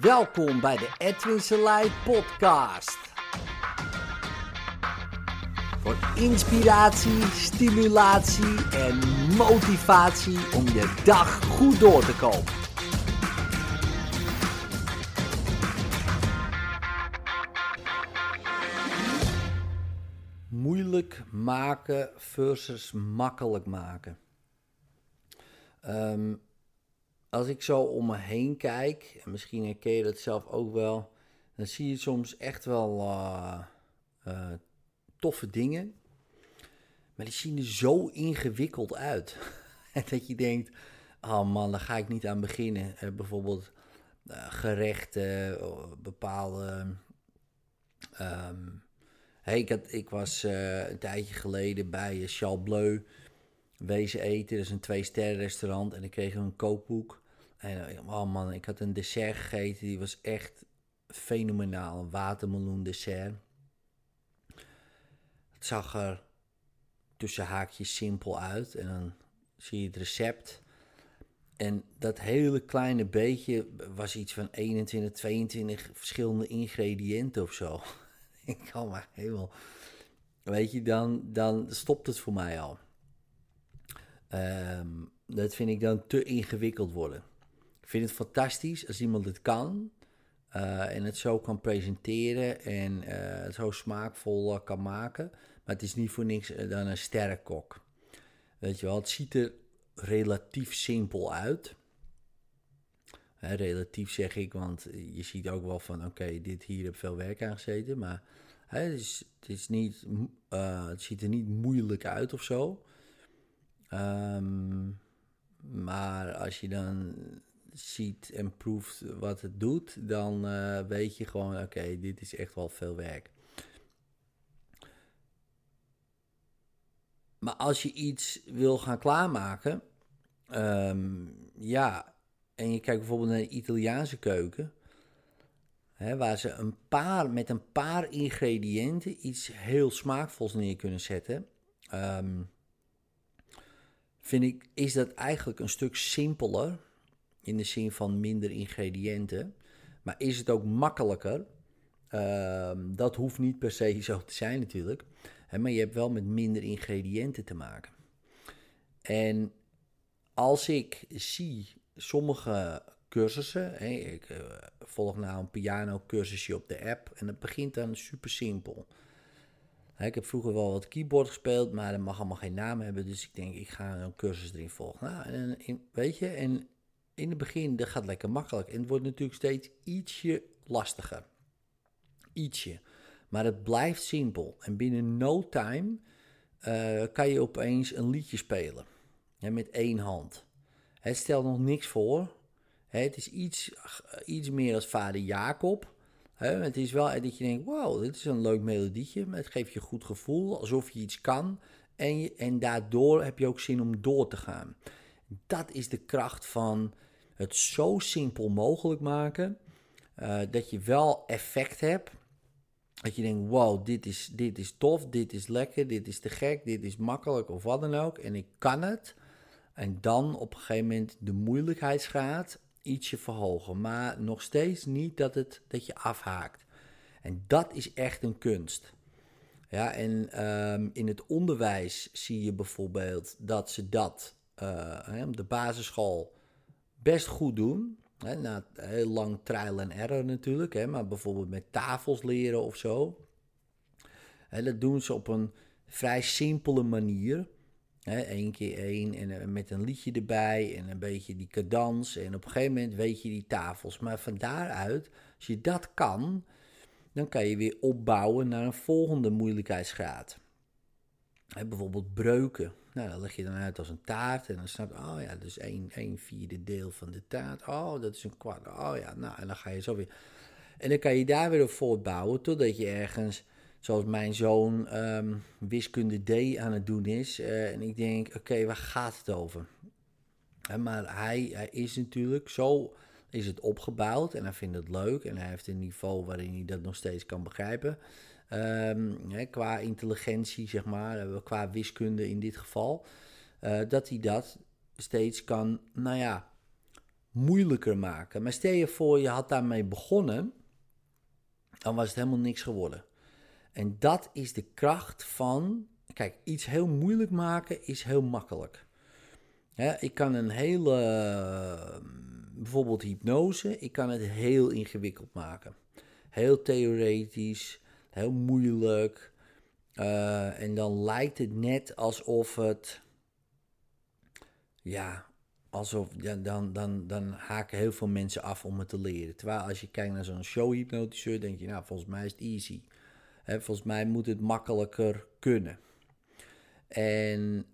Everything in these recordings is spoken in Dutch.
Welkom bij de Edwin Selei podcast. Voor inspiratie, stimulatie en motivatie om je dag goed door te komen. Moeilijk maken versus makkelijk maken. Ehm, als ik zo om me heen kijk, en misschien herken je dat zelf ook wel, dan zie je soms echt wel uh, toffe dingen. Maar die zien er zo ingewikkeld uit. dat je denkt, oh man, daar ga ik niet aan beginnen. Uh, bijvoorbeeld gerechten, bepaalde... Hey, ik, had, ik was een tijdje geleden bij Charles Bleu wezen eten. Dat is een twee-sterren restaurant. En ik kreeg een kookboek. En oh man, ik had een dessert gegeten. Die was echt fenomenaal. Een watermeloen dessert. Het zag er tussen haakjes simpel uit. En dan zie je het recept. En dat hele kleine beetje was iets van 21, 22 verschillende ingrediënten of zo. ik kan maar helemaal. Weet je, dan, dan stopt het voor mij al. Um, dat vind ik dan te ingewikkeld worden. Ik vind het fantastisch als iemand het kan uh, en het zo kan presenteren en uh, het zo smaakvol uh, kan maken. Maar het is niet voor niks dan een sterrenkok. Weet je wel, het ziet er relatief simpel uit. Hè, relatief zeg ik, want je ziet ook wel van, oké, dit hier heb veel werk aan gezeten. Maar hè, het, is, het, is niet, het ziet er niet moeilijk uit of zo. Um, maar als je dan ziet en proeft wat het doet, dan uh, weet je gewoon: oké, dit is echt wel veel werk. Maar als je iets wil gaan klaarmaken, um, ja, en je kijkt bijvoorbeeld naar de Italiaanse keuken, hè, waar ze een paar, met een paar ingrediënten iets heel smaakvols neer kunnen zetten. Um, vind ik, is dat eigenlijk een stuk simpeler. In de zin van minder ingrediënten. Maar is het ook makkelijker? Uh, dat hoeft niet per se zo te zijn natuurlijk. Hè, maar je hebt wel met minder ingrediënten te maken. En als ik zie sommige cursussen. Hè, ik uh, volg nou een piano cursusje op de app. En dat begint dan super simpel. Ik heb vroeger wel wat keyboard gespeeld, maar dat mag allemaal geen naam hebben. Dus ik denk, ik ga een cursus erin volgen. Nou, en weet je, en in het begin, dat gaat lekker makkelijk. En het wordt natuurlijk steeds ietsje lastiger. Ietsje. Maar het blijft simpel. En binnen no time uh, kan je opeens een liedje spelen. Hè, met één hand. Het stelt nog niks voor. Hè, het is iets, iets meer als vader Jacob het is wel dat je denkt, wow, dit is een leuk melodietje. Het geeft je een goed gevoel, alsof je iets kan. En, je, en daardoor heb je ook zin om door te gaan. Dat is de kracht van het zo simpel mogelijk maken. Uh, dat je wel effect hebt. Dat je denkt, wow, dit is, dit is tof, dit is lekker, dit is te gek, dit is makkelijk of wat dan ook. En ik kan het. En dan op een gegeven moment de moeilijkheidsgraad ietsje verhogen. Maar nog steeds niet dat, het, dat je afhaakt. En dat is echt een kunst. Ja, en um, in het onderwijs zie je bijvoorbeeld dat ze dat uh, de basisschool best goed doen. Hè, na heel lang trial en error natuurlijk, hè, maar bijvoorbeeld met tafels leren of zo. Dat doen ze op een vrij simpele manier. Eén keer één en uh, met een liedje erbij en een beetje die cadans. En op een gegeven moment weet je die tafels. Maar van daaruit, als je dat kan, dan kan je weer opbouwen naar een volgende moeilijkheidsgraad. He, bijvoorbeeld breuken. Nou, dat leg je dan uit als een taart. En dan snap je, oh ja, dus één, één vierde deel van de taart. Oh, dat is een kwart. Oh ja, nou, en dan ga je zo weer. En dan kan je daar weer op voortbouwen totdat je ergens zoals mijn zoon um, wiskunde D aan het doen is. Uh, en ik denk, oké, waar gaat het over? Maar hij, hij is natuurlijk, zo is het opgebouwd en hij vindt het leuk. En hij heeft een niveau waarin hij dat nog steeds kan begrijpen. Um, hè, qua intelligentie, zeg maar, eh, qua wiskunde in dit geval. Uh, dat hij dat steeds kan, nou ja, moeilijker maken. Maar stel je voor, je had daarmee begonnen, dan was het helemaal niks geworden. En dat is de kracht van, kijk, iets heel moeilijk maken is heel makkelijk. ik kan een hele, bijvoorbeeld hypnose, ik kan het heel ingewikkeld maken. Heel theoretisch, heel moeilijk. Uh, en dan lijkt het net alsof het, ja, alsof, ja, dan, dan, dan haken heel veel mensen af om het te leren. Terwijl als je kijkt naar zo'n showhypnotiseur, denk je, nou, volgens mij is het easy. Volgens mij moet het makkelijker kunnen. En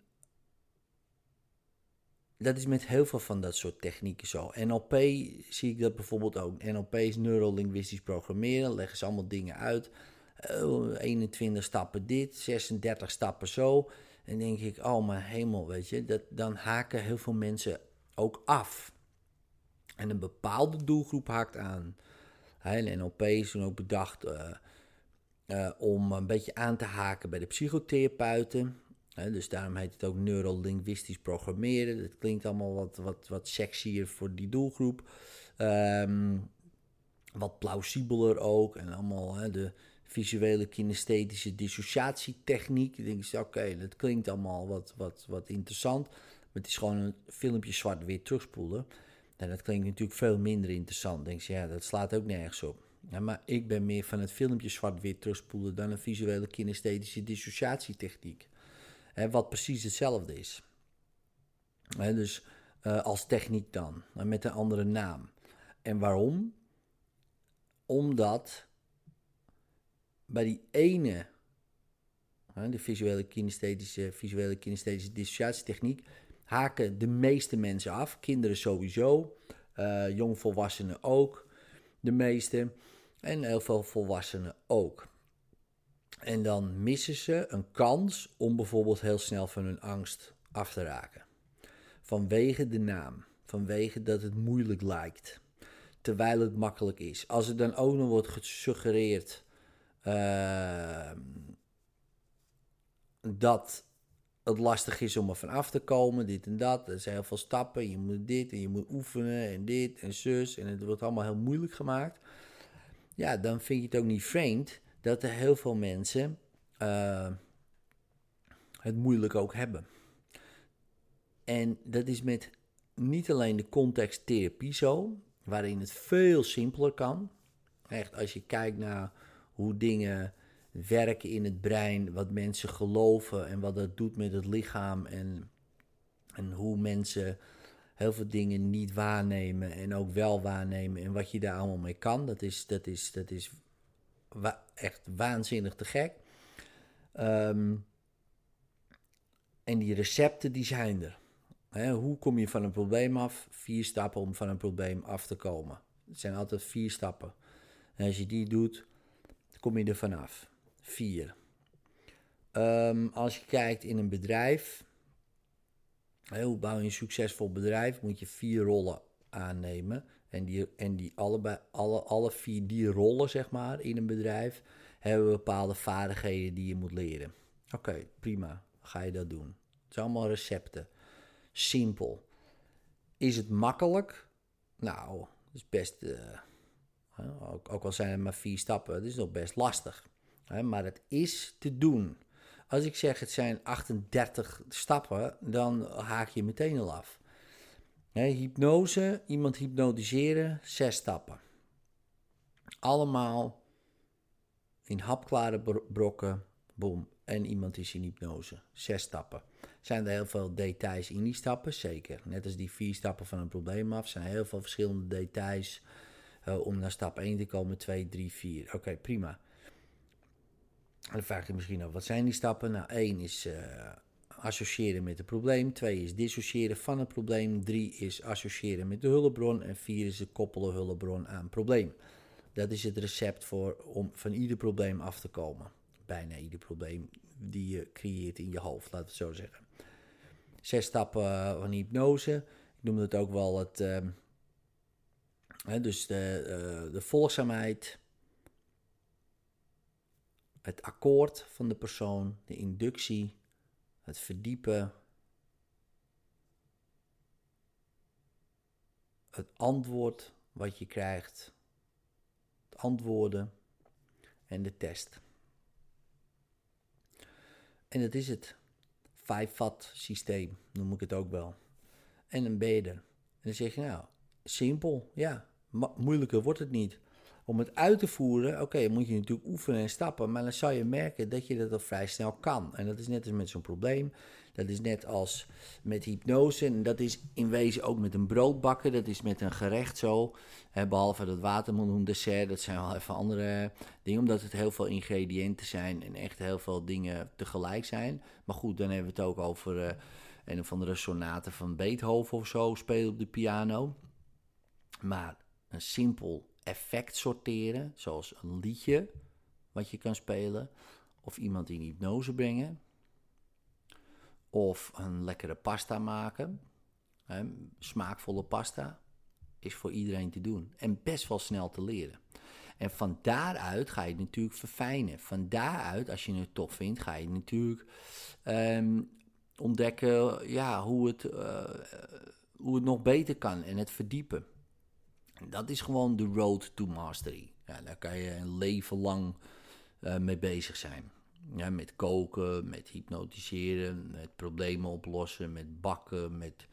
dat is met heel veel van dat soort technieken zo. NLP zie ik dat bijvoorbeeld ook. NLP is neurolinguistisch programmeren. Leggen ze allemaal dingen uit. 21 stappen dit, 36 stappen zo. En denk ik, oh mijn hemel, weet je. Dat, dan haken heel veel mensen ook af. En een bepaalde doelgroep haakt aan. En NLP is toen ook bedacht uh, uh, om een beetje aan te haken bij de psychotherapeuten dus daarom heet het ook neurolinguistisch programmeren. Dat klinkt allemaal wat, wat, wat sexier voor die doelgroep. Ehm, wat plausibeler ook. En allemaal de visuele kinesthetische dissociatietechniek. Ik denk, oké, dat klinkt allemaal wat, wat, wat interessant. Maar het is gewoon een filmpje zwart-wit terugspoelen. En dat klinkt natuurlijk veel minder interessant. Denk je, ja, dat slaat ook nergens op. Ja, maar ik ben meer van het filmpje zwart-wit terugspoelen dan een visuele kinesthetische dissociatietechniek wat precies hetzelfde is. dus uh, als techniek dan, met een andere naam. En waarom? Omdat bij die ene, de visuele kinesthetische, visuele kinesthetische dissociatietechniek, haken de meeste mensen af. Kinderen sowieso, uh, jongvolwassenen ook, de meeste. En heel veel volwassenen ook. En dan missen ze een kans om bijvoorbeeld heel snel van hun angst af te raken. Vanwege de naam, vanwege dat het moeilijk lijkt, terwijl het makkelijk is. Als er dan ook nog wordt gesuggereerd uh, dat het lastig is om er van af te komen, dit en dat. Er zijn heel veel stappen, je moet dit en je moet oefenen en dit en zus. En het wordt allemaal heel moeilijk gemaakt. Ja, dan vind je het ook niet vreemd dat er heel veel mensen uh, het moeilijk ook hebben. En dat is met niet alleen de context therapie zo, waarin het veel simpeler kan. Echt, als je kijkt naar hoe dingen werken in het brein, wat mensen geloven en wat dat doet met het lichaam en, en hoe mensen heel veel dingen niet waarnemen en ook wel waarnemen en wat je daar allemaal mee kan. Dat is, dat is, dat is echt waanzinnig te gek. Ehm, en die recepten die zijn er. hoe kom je van een probleem af? Vier stappen om van een probleem af te komen. Het zijn altijd vier stappen. En als je die doet, kom je er vanaf. Vier. Ehm, als je kijkt in een bedrijf, hoe bouw je een succesvol bedrijf, moet je vier rollen aannemen. En die, en die allebei, alle, alle vier die rollen, zeg maar, in een bedrijf, hebben bepaalde vaardigheden die je moet leren. Oké, prima. Ga je dat doen. Het zijn allemaal recepten. Simpel. Is het makkelijk? Nou, dat is best. Uh, ook, al zijn er maar vier stappen, het is nog best lastig. Maar het is te doen. Als ik zeg het zijn 38 stappen, dan haak je meteen al af hypnose, iemand hypnotiseren, zes stappen. Allemaal in hapklare brokken, boom, en iemand is in hypnose. Zes stappen. Zijn er heel veel details in die stappen? Zeker. Net als die vier stappen van een probleem af, zijn er heel veel verschillende details uh, om naar stap 1 te komen, 2, 3, 4. Oké, prima. dan vraag je misschien af, wat zijn die stappen? Nou, 1 is uh, associëren met het probleem. Twee is dissociëren van het probleem. Drie is associëren met de hulpbron. En vier is het koppelen hulpbron aan probleem. Dat is het recept voor om van ieder probleem af te komen. Bijna ieder probleem die je creëert in je hoofd, laten we het zo zeggen. Zes stappen eh, van hypnose. Ik noem het ook wel het. Uh, dus de, uh, volgzaamheid. Het akkoord van de persoon, de inductie, het verdiepen. het antwoord wat je krijgt, het antwoorden en de test. En dat is het. Vijf-vat systeem noem ik het ook wel. En dan ben je er. En dan zeg je nou, simpel, ja, moeilijker wordt het niet. Om het uit te voeren, oké, moet je natuurlijk oefenen en stappen, maar dan zal je merken dat je dat al vrij snel kan. En dat is net als met zo'n probleem. Dat is net als met hypnose. En dat is in wezen ook met een brood bakken. Dat is met een gerecht zo. Hè, behalve dat watermeloen dessert. Dat zijn wel even andere dingen. Omdat het heel veel ingrediënten zijn. En echt heel veel dingen tegelijk zijn. Maar goed, dan hebben we het ook over uh, een of andere sonate van Beethoven of zo. Spelen op de piano. Maar een simpel effect sorteren. Zoals een liedje wat je kan spelen. Of iemand in hypnose brengen of een lekkere pasta maken. Hè, smaakvolle pasta is voor iedereen te doen en best wel snel te leren. En van daaruit ga je het natuurlijk verfijnen. Van daaruit, als je het tof vindt, ga je natuurlijk ehm, ontdekken ja, hoe, het, uh, hoe het nog beter kan en het verdiepen. Dat is gewoon de road to mastery. Ja, daar kan je een leven lang uh, mee bezig zijn. Ja, met koken, met hypnotiseren, met problemen oplossen, met bakken, met,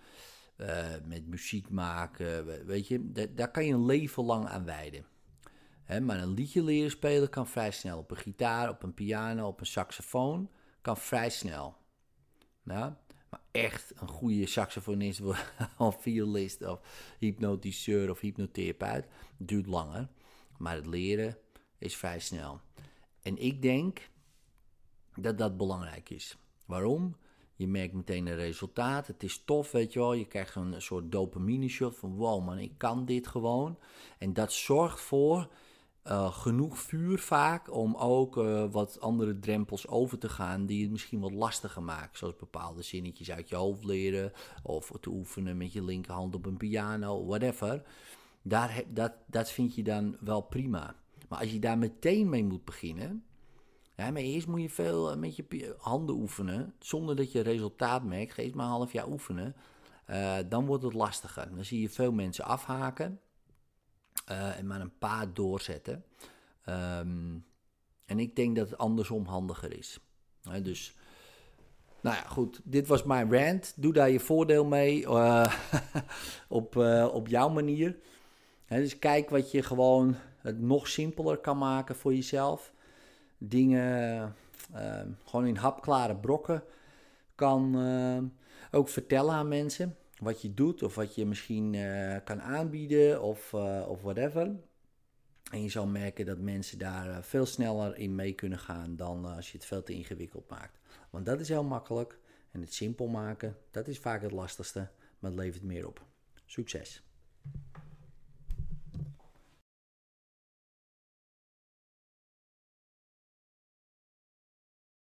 uh, met muziek maken. Weet je, daar kan je een leven lang aan wijden. Maar een liedje leren spelen kan vrij snel. Op een gitaar, op een piano, op een saxofoon kan vrij snel. Ja, maar echt een goede saxofonist of violist of hypnotiseur of hypnotherapeut duurt langer. Maar het leren is vrij snel. En ik denk dat dat belangrijk is. Waarom? Je merkt meteen een resultaat. Het is tof, weet je wel. Je krijgt een soort dopamine shot van wow man, ik kan dit gewoon. En dat zorgt voor uh, genoeg vuur vaak om ook uh, wat andere drempels over te gaan die het misschien wat lastiger maken. Zoals bepaalde zinnetjes uit je hoofd leren of te oefenen met je linkerhand op een piano, whatever. Daar, dat, dat vind je dan wel prima. Maar als je daar meteen mee moet beginnen, maar eerst moet je veel eh, met je handen oefenen, zonder dat je resultaat merkt. Geef maar een half jaar oefenen. Dan wordt het lastiger. Dan zie je veel mensen afhaken uh, en maar een paar doorzetten. Um, en ik denk dat het andersom handiger is. Dus, nou ja, goed. Dit was mijn rant. Doe daar je voordeel mee op, op jouw manier. dus kijk wat je gewoon het nog simpeler kan maken voor jezelf dingen gewoon in hapklare brokken kan ook vertellen aan mensen wat je doet of wat je misschien uh, kan aanbieden of, of whatever. En je zal merken dat mensen daar veel sneller in mee kunnen gaan dan als je het veel te ingewikkeld maakt. Want dat is heel makkelijk en het simpel maken, dat is vaak het lastigste, maar het levert meer op. Succes!